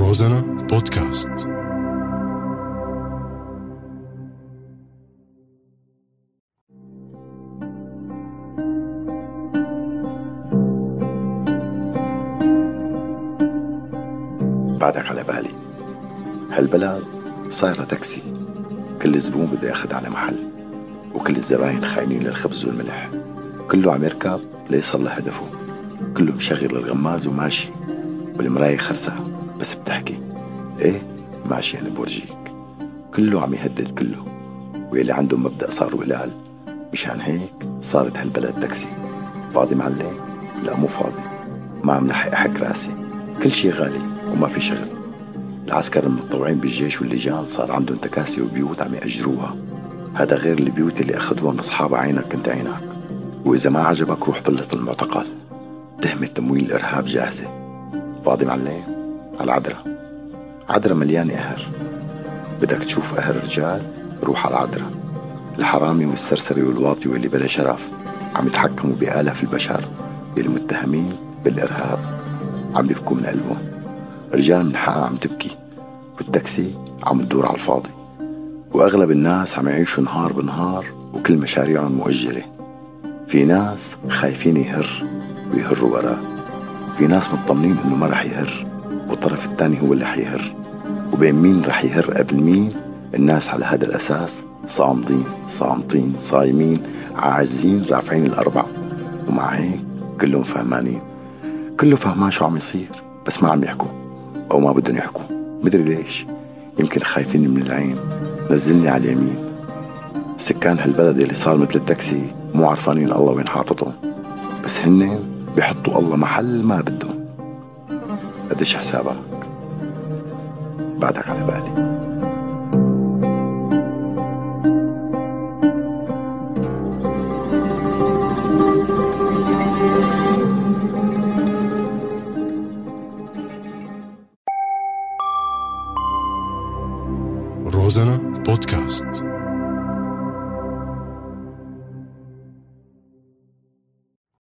روزانا بودكاست. بعدك على بالي. هالبلد صايرة تاكسي. كل زبون بده ياخد على محل وكل الزباين خاينين للخبز والملح. كله عم يركب ليصل لهدفه كله مشغل الغماز وماشي والمراية خرسة. بس بتحكي. إيه؟ ماشي أنا بورجيك. كله عم يهدد كله. واللي عنده مبدأ صار ولال مشان هيك صارت هالبلد تاكسي. فاضي معلم؟ لا مو فاضي. ما عم لحق أحك راسي. كل شي غالي وما في شغل. العسكر المتطوعين بالجيش واللجان صار عندهم تكاسي وبيوت عم يأجروها. هذا غير البيوت اللي أخذوها من أصحاب عينك كنت عينك وإذا ما عجبك روح بلط المعتقل. تهمة تمويل الإرهاب جاهزة. فاضي معلم؟ على عدرة عدرة مليانة قهر بدك تشوف قهر رجال روح على عدرة الحرامي والسرسري والواطي واللي بلا شرف عم يتحكموا بآلاف البشر المتهمين بالإرهاب. عم بيبكوا من قلبهم. رجال من حقها عم تبكي. والتاكسي عم تدور على الفاضي. وأغلب الناس عم يعيشوا نهار بنهار وكل مشاريعهم مؤجلة. في ناس خايفين يهر ويهروا وراه في ناس مطمنين إنه ما رح يهر. والطرف الثاني هو اللي حيهر. وبين مين رح يهر قبل مين؟ الناس على هذا الأساس صامدين صامتين صايمين عاجزين رافعين الأربع. ومع هيك كلهم فهمانين. كله فهمان شو عم يصير بس ما عم يحكوا. أو ما بدهم يحكوا. مدري ليش؟ يمكن خايفين من العين. نزلني على اليمين. سكان هالبلد اللي صار مثل التاكسي مو عرفانين الله وين حاططهم. بس هن بيحطوا الله محل ما بدهم. قديش حسابك؟ بعدك على بالي. روزانا بودكاست.